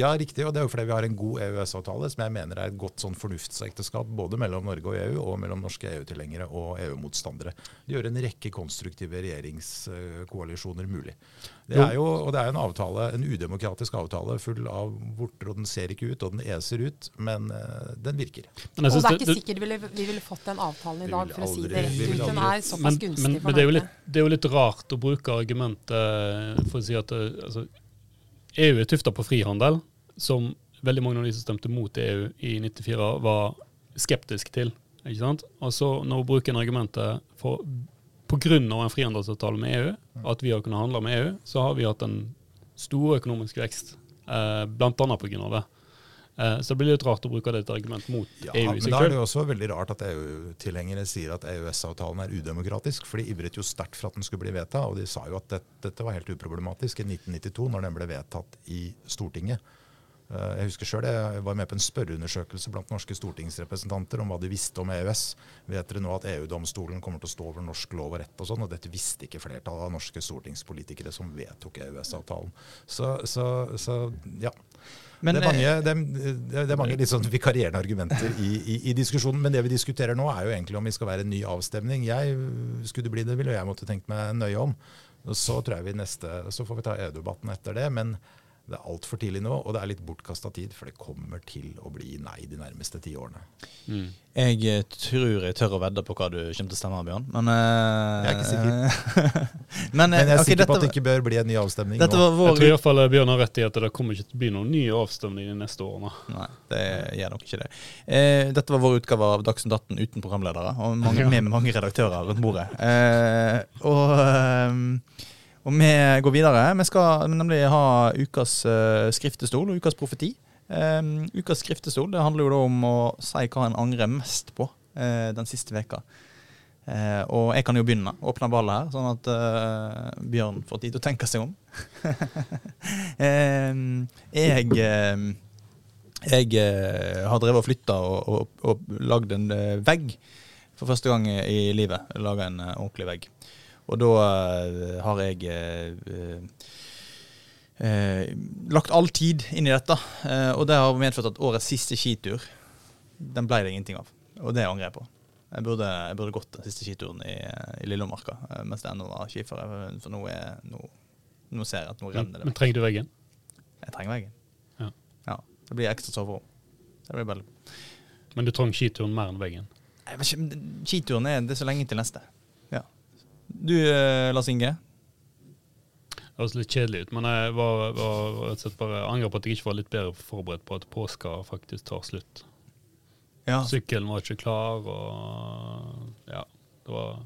ja, riktig. Og det er jo fordi vi har en god EØS-avtale, som jeg mener er et godt sånn fornuftsekteskap både mellom Norge og EU, og mellom norske EU-tilhengere og EU-motstandere. Det gjør en rekke konstruktive regjeringskoalisjoner mulig. Det er jo, og det er en avtale, en udemokratisk avtale full av vorter, og den ser ikke ut, og den eser ut, men uh, den virker. Men og det er ikke sikkert vi ville, vi ville fått den avtalen i dag, for å si det rett ut. Den er såpass gunstig men, for men det er, jo litt, det er jo litt rart å bruke argumentet for å si at eh, altså, EU er tufta på frihandel, som veldig mange av de som stemte mot EU i 94, var skeptisk til. ikke sant? Og så når hun bruker en argumentet for pga. en frihandelsavtale med EU, at vi har kunnet handle med EU, så har vi hatt en stor økonomisk vekst, eh, bl.a. pga. det. Eh, så det blir litt rart å bruke det til argument mot ja, EU i seg selv. Men da er det jo også veldig rart at EU-tilhengere sier at EØS-avtalen er udemokratisk, for de ivret jo sterkt for at den skulle bli vedtatt, og de sa jo at dette, dette var helt uproblematisk i 1992, når den ble vedtatt i Stortinget. Eh, jeg husker selv, jeg var med på en spørreundersøkelse blant norske stortingsrepresentanter om hva de visste om EØS. Vet dere nå at EU-domstolen kommer til å stå over norsk lov og rett og sånn? Og dette visste ikke flertallet av norske stortingspolitikere som vedtok EØS-avtalen. Så, så, så, ja. Men, det, er mange, eh, det, det er mange litt sånn vikarierende argumenter i, i, i, diskusjonen. Men det vi diskuterer nå, er jo egentlig om vi skal være en ny avstemning. Jeg, Skulle det bli det, ville jeg måtte tenkt meg nøye om. Så tror jeg vi neste, så får vi ta EU-debatten etter det. men det er altfor tidlig nå, og det er litt bortkasta tid, for det kommer til å bli nei de nærmeste ti årene. Mm. Jeg eh, tror jeg tør å vedde på hva du kommer til å stemme, Bjørn. Men, uh, jeg er ikke sikker. men, men, jeg er okay, sikker på at det ikke bør bli en ny avstemning. Vår... Jeg tror iallfall Bjørn har rett i at det kommer ikke til å bli noen ny avstemning de neste årene. Nei, det gjør nok ikke det. Uh, dette var vår utgave av Dagsnytt 18 uten programledere, og mange, med mange redaktører rundt bordet. Uh, og... Og vi går videre. Vi skal nemlig ha ukas uh, skriftestol og ukas profeti. Um, ukas skriftestol det handler jo da om å si hva en angrer mest på uh, den siste veka. Uh, og jeg kan jo begynne. Åpne ballet her, sånn at uh, Bjørn får tid til å tenke seg om. um, jeg eh, jeg eh, har drevet og flytta og, og, og lagd en eh, vegg for første gang i livet. Laga en eh, ordentlig vegg. Og da eh, har jeg eh, eh, lagt all tid inn i dette. og det har medført at årets siste skitur, den ble det ingenting av. Og det angrer jeg på. Jeg burde, jeg burde gått den siste skituren i, i Lillemarka mens det ennå var skiføre. For nå, er, nå, nå ser jeg at nå renner det. men trenger du veggen? Jeg trenger veggen. Ja. ja. Det blir ekstra soverom. Det blir bare Men du trenger skituren mer enn veggen? Skituren er det er så lenge til neste. Du, eh, Lars Inge. Det høres litt kjedelig ut, men jeg var, var bare angrer på at jeg ikke var litt bedre forberedt på at påska faktisk tar slutt. Ja. Sykkelen var ikke klar, og ja, det var,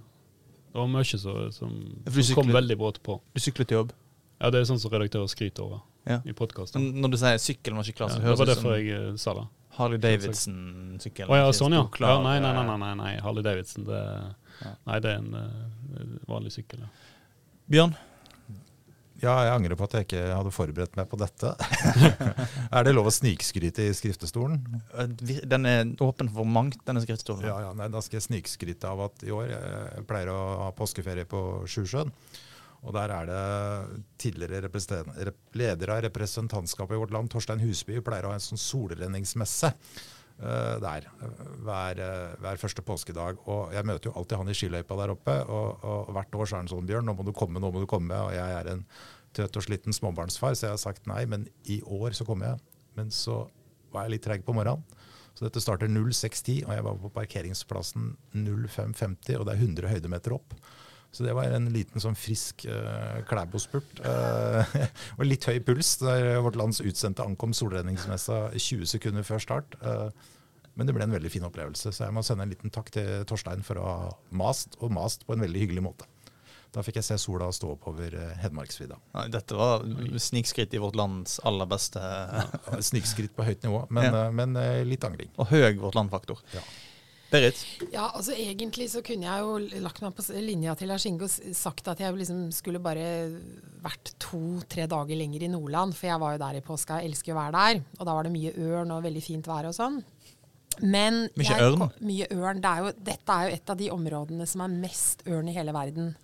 det var mye som, som, som kom veldig brått på. Du syklet til jobb. Ja, det er sånn som redaktører skryter over Ja. i podkasten. Når du sier sykkelen var ikke klar, Ja, så det høres var det ut derfor som jeg eh, sa det. Harley Davidson-sykkel. Å ja, sånn ja. ja nei, nei, nei, nei, nei. Harley Davidson, det, Ja. nei, det er en eh, vanlig sykkel. Ja. Bjørn, Ja, jeg angrer på at jeg ikke hadde forberedt meg på dette. er det lov å snikskryte i skriftestolen? eh, den er åpen for mangt, denne skriftstolen. Ja, ja, nei, Da skal jeg snikskryte av at i år jeg pleier å ha påskeferie på Sjusjøen. Og der er det tidligere leder av representantskapet i vårt land, Torstein Husby, pleier å ha en sånn solrenningsmesse der eh, hver, eh, hver første påskedag. Og jeg møter jo alltid han i skiløypa der oppe, og, og hvert år så er han sånn Bjørn, nå må du komme, nå må du komme. Og jeg er en trøtt og sliten småbarnsfar, så jeg har sagt nei, men i år så kommer jeg. Men så var jeg litt treig på morgenen. Så dette starter 06.10, og jeg var på parkeringsplassen 05.50, og det er 100 høydemeter opp. Så det var en liten sånn frisk uh, Klæbo-spurt. Uh, og litt høy puls der vårt lands utsendte ankom solredningsmessa 20 sekunder før start. Uh, men det ble en veldig fin opplevelse, så jeg må sende en liten takk til Torstein for å ha mast, og mast på en veldig hyggelig måte. Da fikk jeg se sola stå opp over eh, Hedmarksvidda. Dette var snikskritt i vårt lands aller beste. Snikskritt på høyt nivå, men, Ja. eh, men eh, litt angring. Og høy vårt land-faktor. Ja. Berit, Ja, altså Egentlig så kunne jeg jo lagt meg på linja til Lars Inge og sagt at jeg liksom skulle bare vært to-tre dager lenger i Nordland, for jeg var jo der i påska, jeg elsker jo å være der. Og da var det mye ørn og veldig fint vær og sånn. Men Mye jeg ørn? Mye ørn. Det er jo, dette er jo et av de områdene som er mest ørn i hele verden.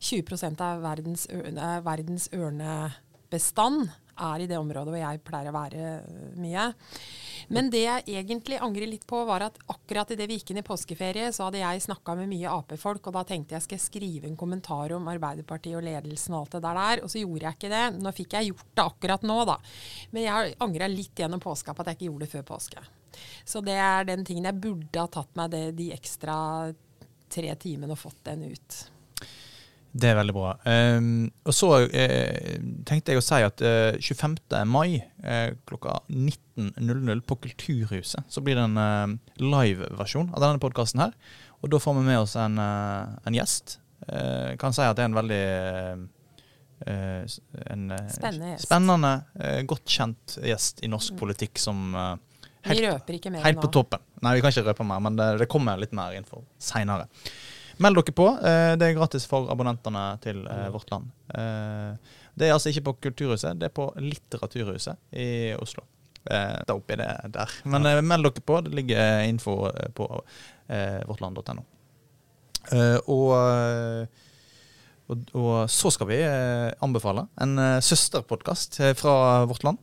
20% av verdens, ørne, eh, verdens ørnebestand er i det området hvor jeg pleier å være øh, mye. Men det jeg egentlig angrer litt på, var at akkurat idet vi gikk inn i påskeferie, så hadde jeg snakka med mye Ap-folk, og da tenkte jeg skal jeg skrive en kommentar om Arbeiderpartiet og ledelsen og alt det der der, og så gjorde jeg ikke det. Nå fikk jeg gjort det akkurat nå, da. Men jeg angra litt gjennom påska på at jeg ikke gjorde det før påske. Så det er den tingen jeg burde ha tatt meg det, de ekstra tre timene og fått den ut. Det er veldig bra. Um, og så eh, tenkte jeg å si at eh, 25. mai eh, klokka 19.00 på Kulturhuset så blir det en eh, live-versjon av denne podkasten her. Og da får vi med oss en, eh, en gjest. Eh, kan si at det er en veldig eh, en, Spennende gjest. spennende, godt kjent gjest i norsk politikk som helt, Vi røper ikke mer helt nå. på toppen. Nei, vi kan ikke røpe mer, men det, det kommer litt mer info seinere. Meld dere på. eh, Det er gratis for abonnentene til eh, Vårt Land. Eh, Det er altså ikke på Kulturhuset, det er på Litteraturhuset i Oslo. Da oppi det der. Men meld dere på. Det ligger info på vårtland.no. Og og, og så skal vi anbefale en søsterpodkast fra vårt land,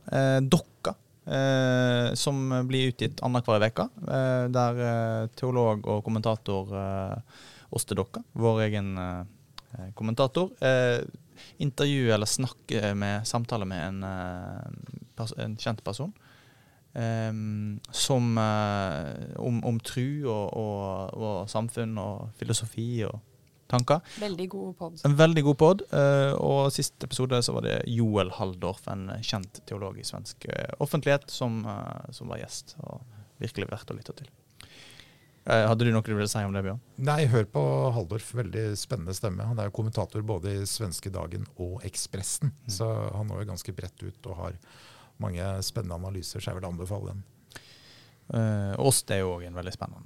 Dokka. Eh, som blir utgitt annenhver uke. Eh, der eh, teolog og kommentator eh, Åste Dokka, vår egen eh, kommentator, eh, intervjuer eller snakke med samtale med en, eh, en kjent person. eh, som eh, om, om tru og, og, og samfunn og filosofi og tanker. Veldig god pod. En veldig god pod. eh, og siste episode så var det Joel Halldorf, en kjent teolog i svensk eh, offentlighet, som, eh, som var gjest. Og virkelig verdt å lytte til. Eh, hadde du noe du ville si om det, Bjørn? Nei, hør på Haldorf. Veldig spennende stemme. Han er jo kommentator både i Svenske Dagen og Ekspressen. Så han når ganske bredt ut og har mange spennende analyser, så jeg vil anbefale den. Uh, Åst er jo òg en veldig spennende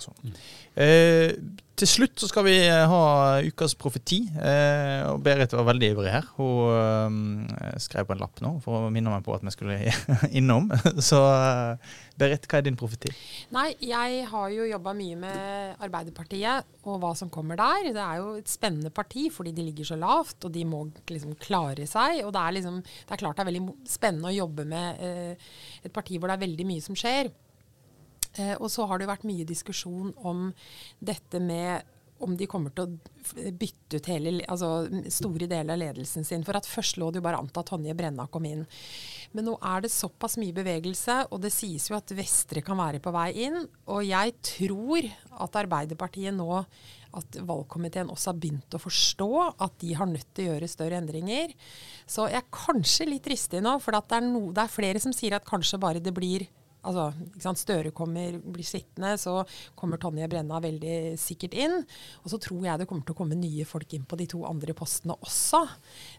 person. Eh, til slutt så skal vi eh, ha ukas profeti. Eh, og Berit var veldig ivrig her. Hun eh, skrev på en lapp nå for å minne meg på at vi skulle innom. Så eh, Berit, hva er din profeti? Nei, jeg har jo jobba mye med Arbeiderpartiet og hva som kommer der. Det er jo et spennende parti fordi de ligger så lavt, og de må liksom klare seg. Og det er, liksom, det er klart det er veldig spennende å jobbe med eh, et parti hvor det er veldig mye som skjer. Eh, og så har det vært mye diskusjon om dette med om de kommer til å bytte ut hele, altså store deler av ledelsen sin. For at først lå det jo bare an til at Tonje Brenna kom inn. Men nå er det såpass mye bevegelse, og det sies jo at Vestre kan være på vei inn. Og jeg tror at Arbeiderpartiet nå at valgkomiteen også har begynt å forstå at de har nødt til å gjøre større endringer. Så jeg er kanskje litt dristig nå, for det er, no, det er flere som sier at kanskje bare det blir altså, Støre kommer, blir sittende, så kommer Tonje Brenna veldig sikkert inn. Og så tror jeg det kommer til å komme nye folk inn på de to andre postene også.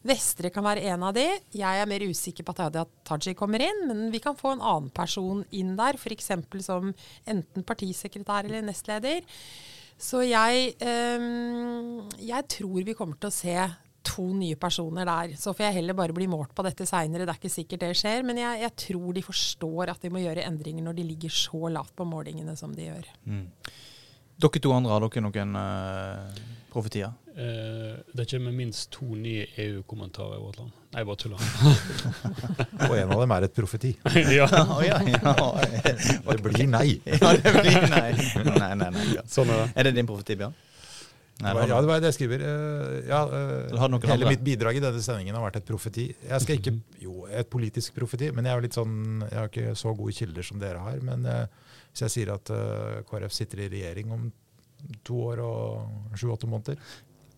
Vestre kan være en av de. Jeg er mer usikker på at Hadia Tajik kommer inn, men vi kan få en annen person inn der, f.eks. som enten partisekretær eller nestleder. Så jeg, øh, jeg tror vi kommer til å se to nye personer der. Så får jeg heller bare bli målt på dette seinere. Det er ikke sikkert det skjer. Men jeg, jeg, tror de forstår at de må gjøre endringer når de ligger så lavt på målingene som de gjør. Mm. Dere to andre, har dere noen uh, profetier? Uh, det kommer minst to nye EU-kommentarer i vårt land. Nei, bare tuller. Og en av dem er et profeti. ja. oh, ja, ja. Det blir nei. ja, det blir nei. nei, nei, nei sånn er, det. er det din profeti, Bjørn? Nei, ja, det var det jeg skriver. Eh, ja, eh, hele andre? mitt bidrag i denne sendingen har vært et profeti. Jeg skal ikke, jo, et politisk profeti, men jeg, er litt sånn, jeg har ikke så gode kilder som dere har. Men hvis jeg sier at KrF sitter i regjering om to år og sju-åtte måneder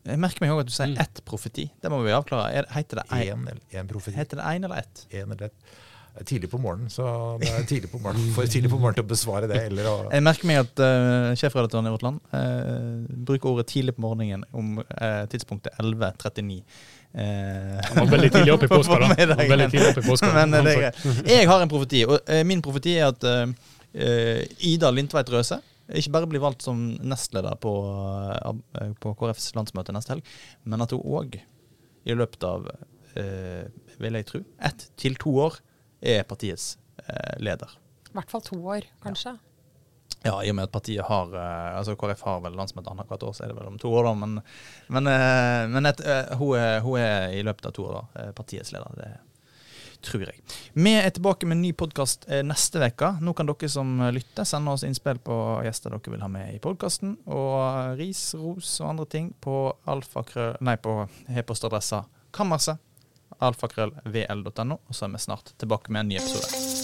Jeg merker meg òg at du sier mm. ett profeti. Det må vi avklare. Heter det én profeti? Heter det én eller ett? En eller ett tidlig på morgenen, så det er tidlig på morgenen, for tidlig på morgenen til å besvare det. Eller å jeg merker meg at uh, sjefredaktøren i Vårt Land uh, bruker ordet 'tidlig på morgenen' om uh, tidspunktet 11.39. Uh, Han var veldig tidlig oppe i påska, da. Oppe i påska. Men, det, jeg har en profeti, og min profeti er at Ida Lindtveit Røse ikke bare blir valgt som nestleder på, på KrFs landsmøte neste helg, men at hun òg i løpet av, vil jeg tro, ett til to år er partiets eh, leder. I hvert fall to år, kanskje. Ja. Ja, i og med at partiet har eh, altså KrF har vel landsmøte annethvert år, så er det vel om to år, da. Men, men, eh, men et, hun, er, hun, er, i løpet av to år da, partiets leder. Det tror jeg. Vi er tilbake med en ny podkast neste uke. Nå kan dere som lytter, sende oss innspill på gjester dere vil ha med i podkasten. Og ris, ros og andre ting på alfakrø... Nei, på e-postadressa kammerset alfakrøllvl.no, og så er vi snart tilbake med en ny episode.